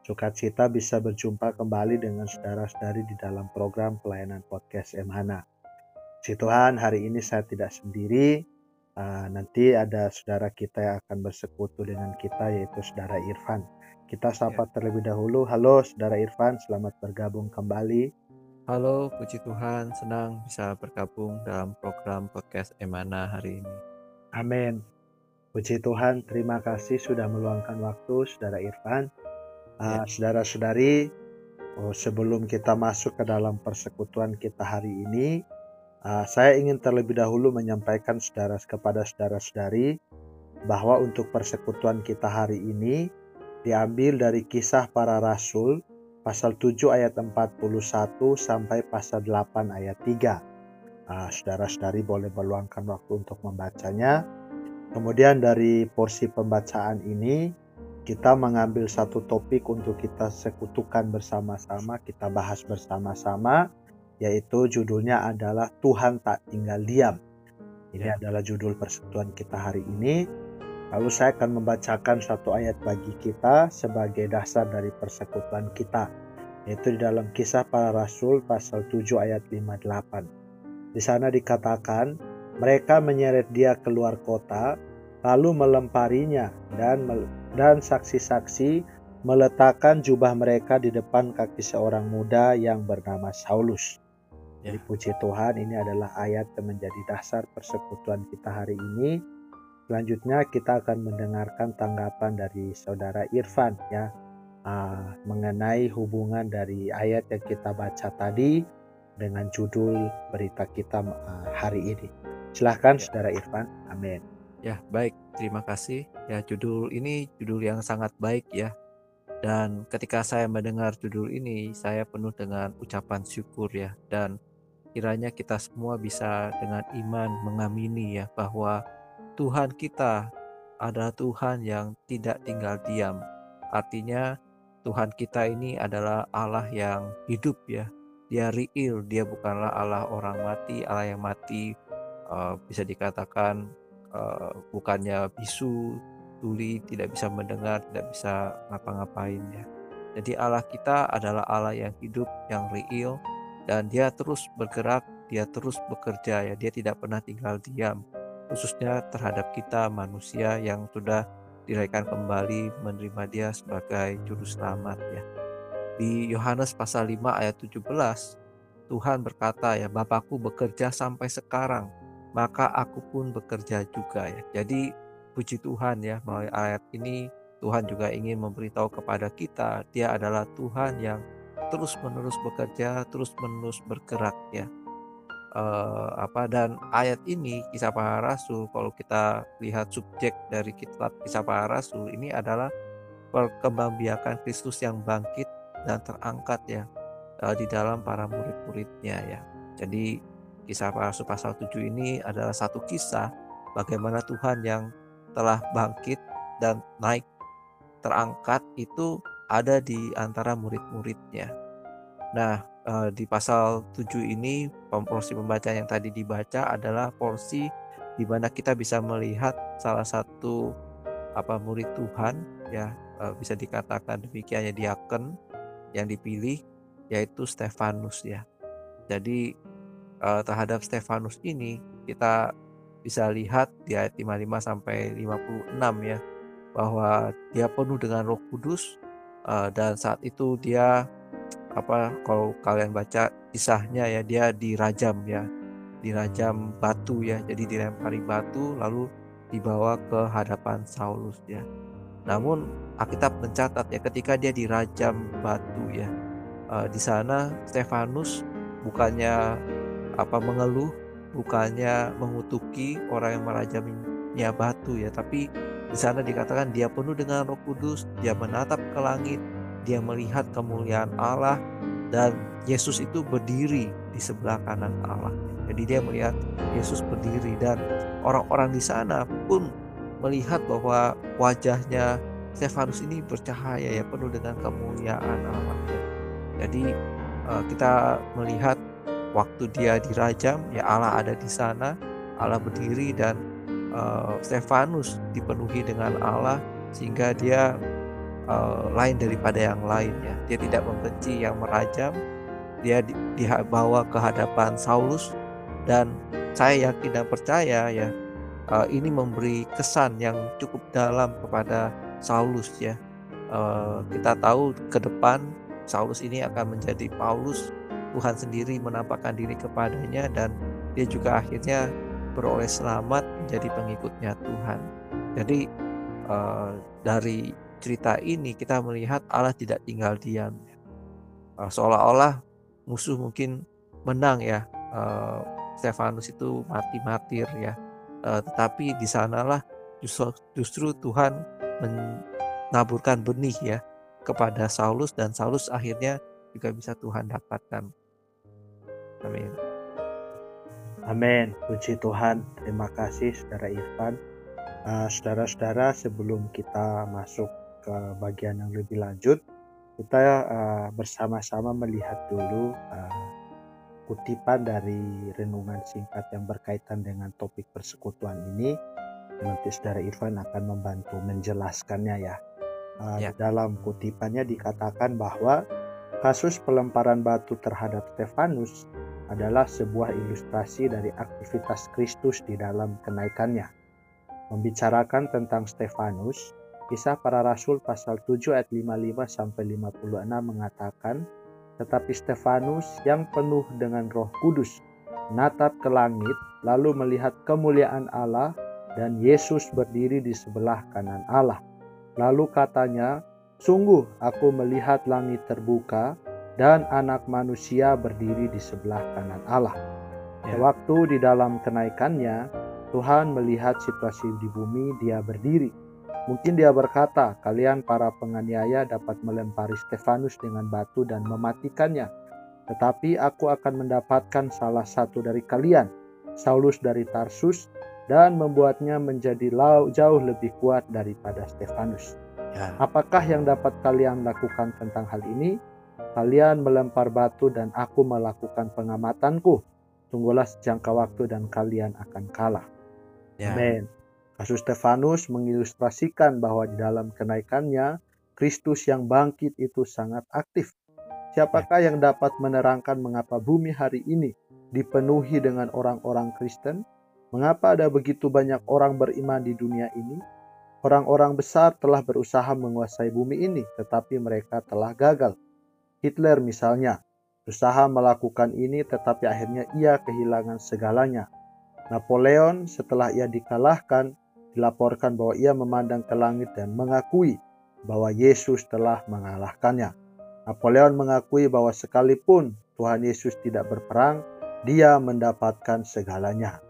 Sukacita bisa berjumpa kembali dengan saudara-saudari di dalam program pelayanan podcast Emhana. Si Tuhan, hari ini saya tidak sendiri. Uh, nanti ada saudara kita yang akan bersekutu dengan kita yaitu saudara Irfan. Kita sapa ya. terlebih dahulu. Halo saudara Irfan, selamat bergabung kembali. Halo, puji Tuhan, senang bisa bergabung dalam program podcast Emana hari ini. Amin. Puji Tuhan, terima kasih sudah meluangkan waktu saudara Irfan uh, saudara-saudari, oh, sebelum kita masuk ke dalam persekutuan kita hari ini, uh, saya ingin terlebih dahulu menyampaikan saudara kepada saudara-saudari bahwa untuk persekutuan kita hari ini diambil dari kisah para rasul pasal 7 ayat 41 sampai pasal 8 ayat 3. Uh, saudara-saudari boleh meluangkan waktu untuk membacanya. Kemudian dari porsi pembacaan ini kita mengambil satu topik untuk kita sekutukan bersama-sama, kita bahas bersama-sama, yaitu judulnya adalah Tuhan tak tinggal diam. Ini ya. adalah judul persekutuan kita hari ini. Lalu saya akan membacakan satu ayat bagi kita sebagai dasar dari persekutuan kita, yaitu di dalam kisah para rasul pasal 7 ayat 58. Di sana dikatakan, mereka menyeret dia keluar kota, lalu melemparinya dan dan saksi-saksi meletakkan jubah mereka di depan kaki seorang muda yang bernama Saulus. Ya. Jadi puji Tuhan ini adalah ayat yang menjadi dasar persekutuan kita hari ini. Selanjutnya kita akan mendengarkan tanggapan dari saudara Irfan ya uh, mengenai hubungan dari ayat yang kita baca tadi dengan judul berita kita uh, hari ini. Silahkan ya. saudara Irfan. Amin. Ya, baik. Terima kasih. Ya, judul ini judul yang sangat baik ya. Dan ketika saya mendengar judul ini, saya penuh dengan ucapan syukur ya. Dan kiranya kita semua bisa dengan iman mengamini ya bahwa Tuhan kita adalah Tuhan yang tidak tinggal diam. Artinya Tuhan kita ini adalah Allah yang hidup ya. Dia real, dia bukanlah Allah orang mati, Allah yang mati uh, bisa dikatakan uh, bukannya bisu, tuli, tidak bisa mendengar, tidak bisa ngapa-ngapain ya. Jadi Allah kita adalah Allah yang hidup, yang real, dan dia terus bergerak, dia terus bekerja ya, dia tidak pernah tinggal diam. Khususnya terhadap kita manusia yang sudah dilahirkan kembali menerima dia sebagai juru selamat ya. Di Yohanes pasal 5 ayat 17, Tuhan berkata ya, Bapakku bekerja sampai sekarang maka aku pun bekerja juga ya. Jadi puji Tuhan ya melalui ayat ini Tuhan juga ingin memberitahu kepada kita dia adalah Tuhan yang terus-menerus bekerja, terus-menerus bergerak ya. Uh, apa dan ayat ini kisah para rasul kalau kita lihat subjek dari kitab kisah para rasul ini adalah perkembangbiakan Kristus yang bangkit dan terangkat ya uh, di dalam para murid-muridnya ya. Jadi Kisah Rasul pasal 7 ini adalah satu kisah bagaimana Tuhan yang telah bangkit dan naik terangkat itu ada di antara murid-muridnya. Nah, eh, di pasal 7 ini porsi pembacaan yang tadi dibaca adalah porsi di mana kita bisa melihat salah satu apa murid Tuhan ya eh, bisa dikatakan demikian ya diaken yang dipilih yaitu Stefanus ya. Jadi uh, terhadap Stefanus ini kita bisa lihat di ayat 55 sampai 56 ya bahwa dia penuh dengan Roh Kudus uh, dan saat itu dia apa kalau kalian baca kisahnya ya dia dirajam ya dirajam batu ya jadi dilempari batu lalu dibawa ke hadapan Saulus ya. Namun Alkitab mencatat ya ketika dia dirajam batu ya uh, di sana Stefanus bukannya apa mengeluh bukannya mengutuki orang yang merajaminya batu ya tapi di sana dikatakan dia penuh dengan Roh Kudus dia menatap ke langit dia melihat kemuliaan Allah dan Yesus itu berdiri di sebelah kanan Allah. Jadi dia melihat Yesus berdiri dan orang-orang di sana pun melihat bahwa wajahnya Stefanus ini bercahaya ya penuh dengan kemuliaan Allah. Jadi eh, kita melihat waktu dia dirajam ya Allah ada di sana, Allah berdiri dan uh, Stefanus dipenuhi dengan Allah sehingga dia uh, lain daripada yang lainnya. Dia tidak membenci yang merajam, dia dibawa ke hadapan Saulus dan saya yakin dan percaya ya uh, ini memberi kesan yang cukup dalam kepada Saulus ya. Uh, kita tahu ke depan Saulus ini akan menjadi Paulus. Tuhan sendiri menampakkan diri kepadanya dan dia juga akhirnya beroleh selamat menjadi pengikutnya Tuhan. Jadi uh, dari cerita ini kita melihat Allah tidak tinggal diam. Uh, seolah-olah musuh mungkin menang ya. Uh, Stefanus itu mati martir ya. Uh, tetapi di sanalah justru, justru Tuhan menaburkan benih ya kepada Saulus dan Saulus akhirnya juga bisa Tuhan dapatkan. Amin. Amin. Puji Tuhan. Terima kasih Saudara Irfan. Uh, saudara-saudara, sebelum kita masuk ke bagian yang lebih lanjut, kita uh, bersama-sama melihat dulu uh, kutipan dari renungan singkat yang berkaitan dengan topik persekutuan ini. Nanti Saudara Irfan akan membantu menjelaskannya ya. Uh, ya. Dalam kutipannya dikatakan bahwa kasus pelemparan batu terhadap Stefanus adalah sebuah ilustrasi dari aktivitas Kristus di dalam kenaikannya. Membicarakan tentang Stefanus, Kisah para Rasul pasal 7 ayat 55 sampai 56 mengatakan, tetapi Stefanus yang penuh dengan Roh Kudus menatap ke langit lalu melihat kemuliaan Allah dan Yesus berdiri di sebelah kanan Allah. Lalu katanya, "Sungguh aku melihat langit terbuka dan anak manusia berdiri di sebelah kanan Allah. Ya. Waktu di dalam kenaikannya, Tuhan melihat situasi di bumi, dia berdiri. Mungkin dia berkata, kalian para penganiaya dapat melempari Stefanus dengan batu dan mematikannya. Tetapi aku akan mendapatkan salah satu dari kalian, Saulus dari Tarsus, dan membuatnya menjadi jauh lebih kuat daripada Stefanus. Ya. Apakah yang dapat kalian lakukan tentang hal ini? Kalian melempar batu dan aku melakukan pengamatanku. Tunggulah sejangka waktu dan kalian akan kalah. Ya. Amin. Kasus Stefanus mengilustrasikan bahwa di dalam kenaikannya, Kristus yang bangkit itu sangat aktif. Siapakah ya. yang dapat menerangkan mengapa bumi hari ini dipenuhi dengan orang-orang Kristen? Mengapa ada begitu banyak orang beriman di dunia ini? Orang-orang besar telah berusaha menguasai bumi ini, tetapi mereka telah gagal. Hitler misalnya, berusaha melakukan ini tetapi akhirnya ia kehilangan segalanya. Napoleon setelah ia dikalahkan dilaporkan bahwa ia memandang ke langit dan mengakui bahwa Yesus telah mengalahkannya. Napoleon mengakui bahwa sekalipun Tuhan Yesus tidak berperang, dia mendapatkan segalanya.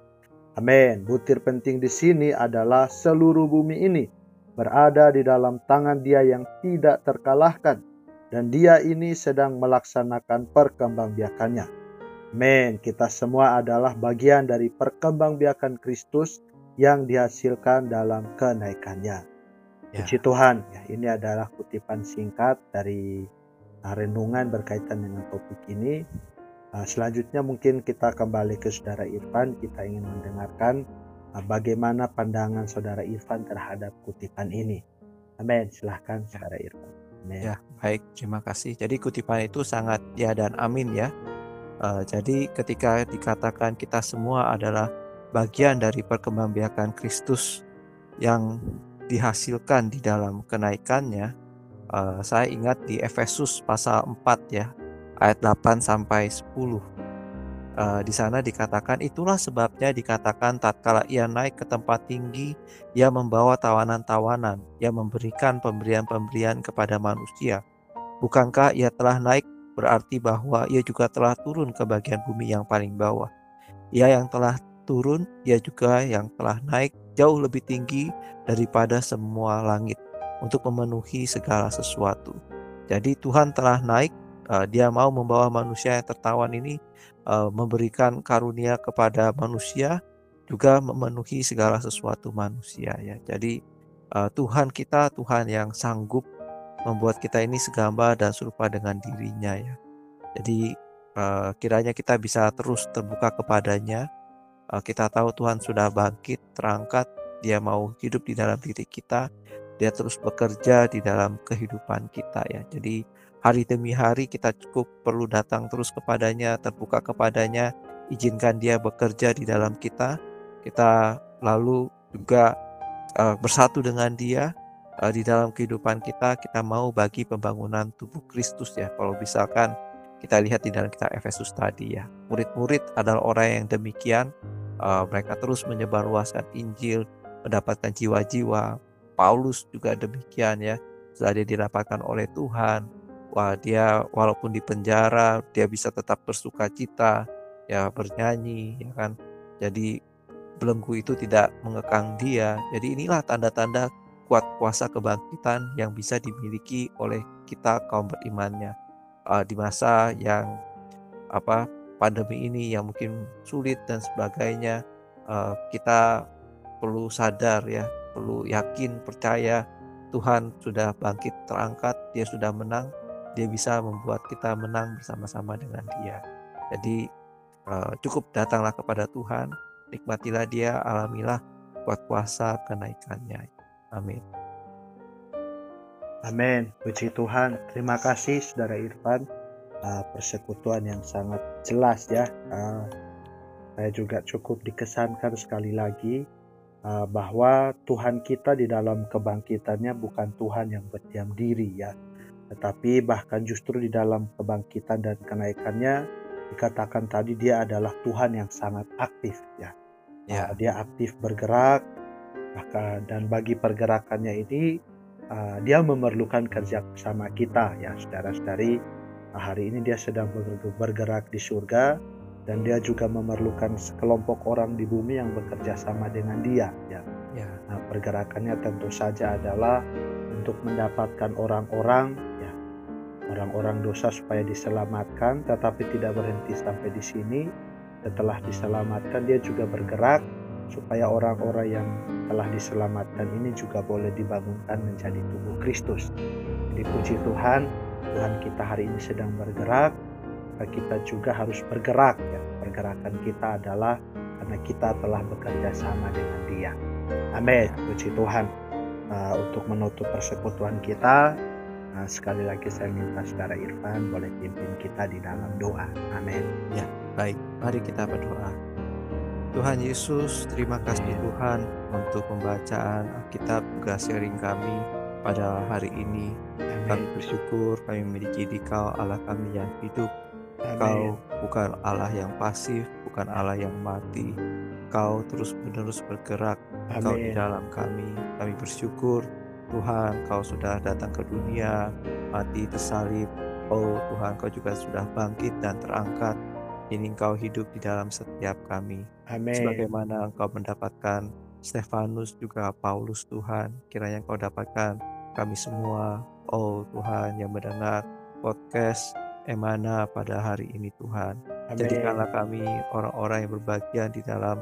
Amin. Butir penting di sini adalah seluruh bumi ini berada di dalam tangan Dia yang tidak terkalahkan dan dia ini sedang melaksanakan perkembangbiakannya. Men, kita semua adalah bagian dari perkembangbiakan Kristus yang dihasilkan dalam kenaikannya. Ya. Puji Tuhan, ya, ini adalah kutipan singkat dari uh, renungan berkaitan dengan topik ini. Uh, selanjutnya mungkin kita kembali ke Saudara Irfan, kita ingin mendengarkan uh, bagaimana pandangan Saudara Irfan terhadap kutipan ini. Amin, silahkan Saudara Irfan. Amen. Ya, baik, terima kasih. Jadi kutipan itu sangat ya dan amin ya. Uh, jadi ketika dikatakan kita semua adalah bagian dari perkembangbiakan Kristus yang dihasilkan di dalam kenaikannya, uh, saya ingat di Efesus pasal 4 ya, ayat 8 sampai 10 uh, di sana dikatakan itulah sebabnya dikatakan tatkala ia naik ke tempat tinggi ia membawa tawanan-tawanan. Ia memberikan pemberian-pemberian kepada manusia. Bukankah ia telah naik? Berarti bahwa ia juga telah turun ke bagian bumi yang paling bawah. Ia yang telah turun ia juga yang telah naik jauh lebih tinggi daripada semua langit untuk memenuhi segala sesuatu. Jadi Tuhan telah naik, uh, Dia mau membawa manusia yang tertawan ini memberikan karunia kepada manusia, juga memenuhi segala sesuatu manusia ya. Jadi uh, Tuhan kita Tuhan yang sanggup membuat kita ini segambar dan serupa dengan dirinya ya. Jadi uh, kiranya kita bisa terus terbuka kepadanya. Kita tahu Tuhan sudah bangkit, terangkat, Dia mau hidup di dalam diri kita. Dia terus bekerja di dalam kehidupan kita ya. Jadi hari demi hari kita cukup perlu datang terus kepadanya, terbuka kepadanya, izinkan Dia bekerja di dalam kita. Kita lalu juga uh, bersatu dengan Dia uh, di dalam kehidupan kita kita mau bagi pembangunan tubuh Kristus ya. Kalau misalkan kita lihat di dalam kitab Efesus tadi ya, murid-murid adalah orang yang demikian. Uh, mereka terus menyebarluaskan Injil, mendapatkan jiwa-jiwa. Paulus juga demikian ya. Setelah dia oleh Tuhan, wah dia walaupun di penjara dia bisa tetap bersuka cita, ya bernyanyi, ya kan. Jadi belenggu itu tidak mengekang dia. Jadi inilah tanda-tanda kuat kuasa kebangkitan yang bisa dimiliki oleh kita kaum berimannya uh, di masa yang apa pandemi ini yang mungkin sulit dan sebagainya uh, kita perlu sadar ya perlu yakin percaya Tuhan sudah bangkit terangkat dia sudah menang dia bisa membuat kita menang bersama-sama dengan dia jadi uh, cukup datanglah kepada Tuhan nikmatilah dia alamilah kuat kuasa kenaikannya Amin. Amin. Puji Tuhan. Terima kasih Saudara Irfan. Uh, persekutuan yang sangat jelas ya. Uh, saya juga cukup dikesankan sekali lagi bahwa Tuhan kita di dalam kebangkitannya bukan Tuhan yang berdiam diri ya. Tetapi bahkan justru di dalam kebangkitan dan kenaikannya dikatakan tadi dia adalah Tuhan yang sangat aktif ya. ya. Uh, dia aktif bergerak, maka dan bagi pergerakannya ini uh, dia memerlukan kerja sama kita ya saudara-saudari uh, hari ini dia sedang bergerak di surga dan dia juga memerlukan sekelompok orang di bumi yang bekerja sama dengan dia ya, ya. Nah, pergerakannya tentu saja adalah untuk mendapatkan orang-orang orang-orang dosa supaya diselamatkan tetapi tidak berhenti sampai di sini setelah diselamatkan dia juga bergerak supaya orang-orang yang telah diselamatkan ini juga boleh dibangunkan menjadi tubuh Kristus. Jadi puji Tuhan, Tuhan kita hari ini sedang bergerak, kita juga harus bergerak ya. Pergerakan kita adalah karena kita telah bekerja sama dengan Dia. Amin. Puji Tuhan. Uh, untuk menutup persekutuan kita, uh, sekali lagi saya minta saudara Irfan boleh pimpin kita di dalam doa. Amin. Ya, baik. Mari kita berdoa. Tuhan Yesus, terima kasih Tuhan untuk pembacaan Alkitab sharing kami pada hari ini. Amen. Kami bersyukur kami memiliki dikau Allah kami yang hidup. Kau bukan Allah yang pasif, bukan Allah yang mati. Kau terus-menerus bergerak. Amen. Kau di dalam kami. Kami bersyukur Tuhan, Kau sudah datang ke dunia, mati tersalib. Oh Tuhan, Kau juga sudah bangkit dan terangkat ini engkau hidup di dalam setiap kami. Amin. Sebagaimana engkau mendapatkan Stefanus juga Paulus Tuhan, kiranya engkau dapatkan kami semua, oh Tuhan yang mendengar podcast Emana pada hari ini Tuhan. Amin. Jadikanlah kami orang-orang yang berbagian di dalam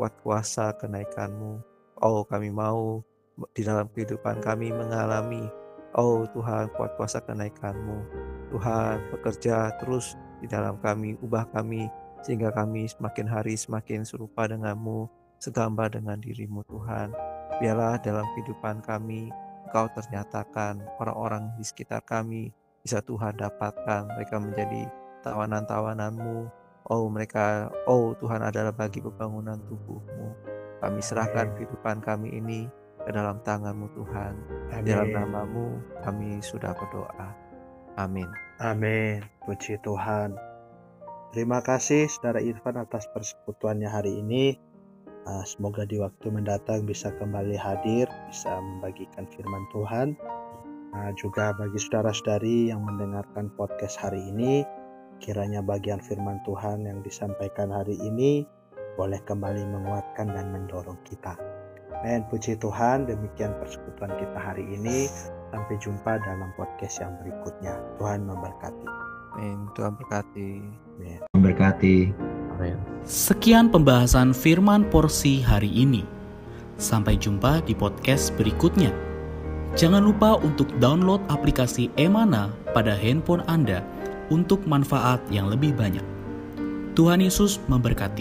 kuat kuasa kenaikanmu. Oh kami mau di dalam kehidupan kami mengalami Oh Tuhan kuat kuasa kenaikanmu. Tuhan bekerja terus di dalam kami, ubah kami, sehingga kami semakin hari semakin serupa denganmu, segambar dengan dirimu Tuhan. Biarlah dalam kehidupan kami, Engkau ternyatakan orang-orang di sekitar kami, bisa Tuhan dapatkan, mereka menjadi tawanan-tawananmu, Oh mereka, oh Tuhan adalah bagi pembangunan tubuhmu. Kami serahkan kehidupan kami ini ke dalam tanganmu Tuhan. Amin. Dalam namamu kami sudah berdoa. Amin. Amin. Puji Tuhan. Terima kasih saudara Irfan atas persekutuannya hari ini. Ah, semoga di waktu mendatang bisa kembali hadir, bisa membagikan firman Tuhan. Ah, juga bagi saudara-saudari yang mendengarkan podcast hari ini, kiranya bagian firman Tuhan yang disampaikan hari ini boleh kembali menguatkan dan mendorong kita. Men, puji Tuhan, demikian persekutuan kita hari ini. Sampai jumpa dalam podcast yang berikutnya. Tuhan memberkati. Amin. Tuhan berkati. Amin. Memberkati. Amin. Sekian pembahasan firman porsi hari ini. Sampai jumpa di podcast berikutnya. Jangan lupa untuk download aplikasi Emana pada handphone Anda untuk manfaat yang lebih banyak. Tuhan Yesus memberkati.